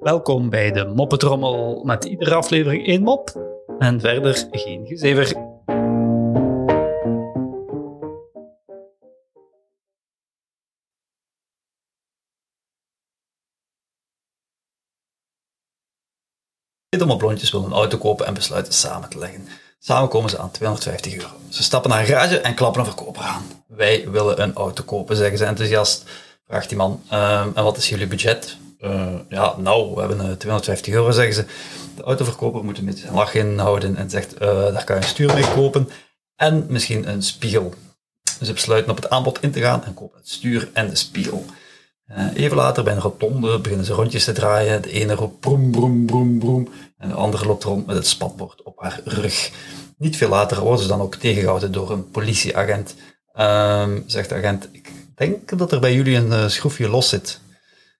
Welkom bij de Moppetrommel met iedere aflevering één mop en verder geen gezever. De moplontjes willen een auto kopen en besluiten samen te leggen. Samen komen ze aan 250 euro. Ze stappen naar een garage en klappen een verkoper aan. Wij willen een auto kopen, zeggen ze enthousiast. Vraagt die man, "Ehm, en wat is jullie budget? "Eh, ja, nou, we hebben eh, 250 euro, zeggen ze. De autoverkoper moet een beetje zijn lach inhouden en zegt, eh, daar kan je een stuur mee kopen. En misschien een spiegel. Dus ze besluiten op het aanbod in te gaan en kopen het stuur en de spiegel. Eh, even later bij een rotonde beginnen ze rondjes te draaien. De ene roept broem, broem, broem, broem. En de andere loopt rond met het spatbord op haar rug. Niet veel later worden ze dan ook tegengehouden door een politieagent. Ehm, zegt de agent, ik denk dat er bij jullie een eh, schroefje los zit.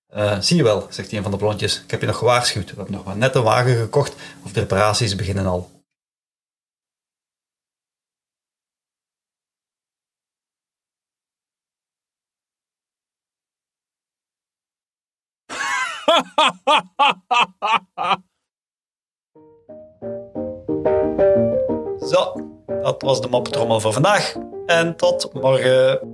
Eh, zie je wel, zegt een van de blondjes. Ik heb je nog gewaarschuwd. We hebben nog maar net een wagen gekocht. Of de reparaties beginnen al. Zo, dat was de Moppetrommel voor vandaag. En tot morgen.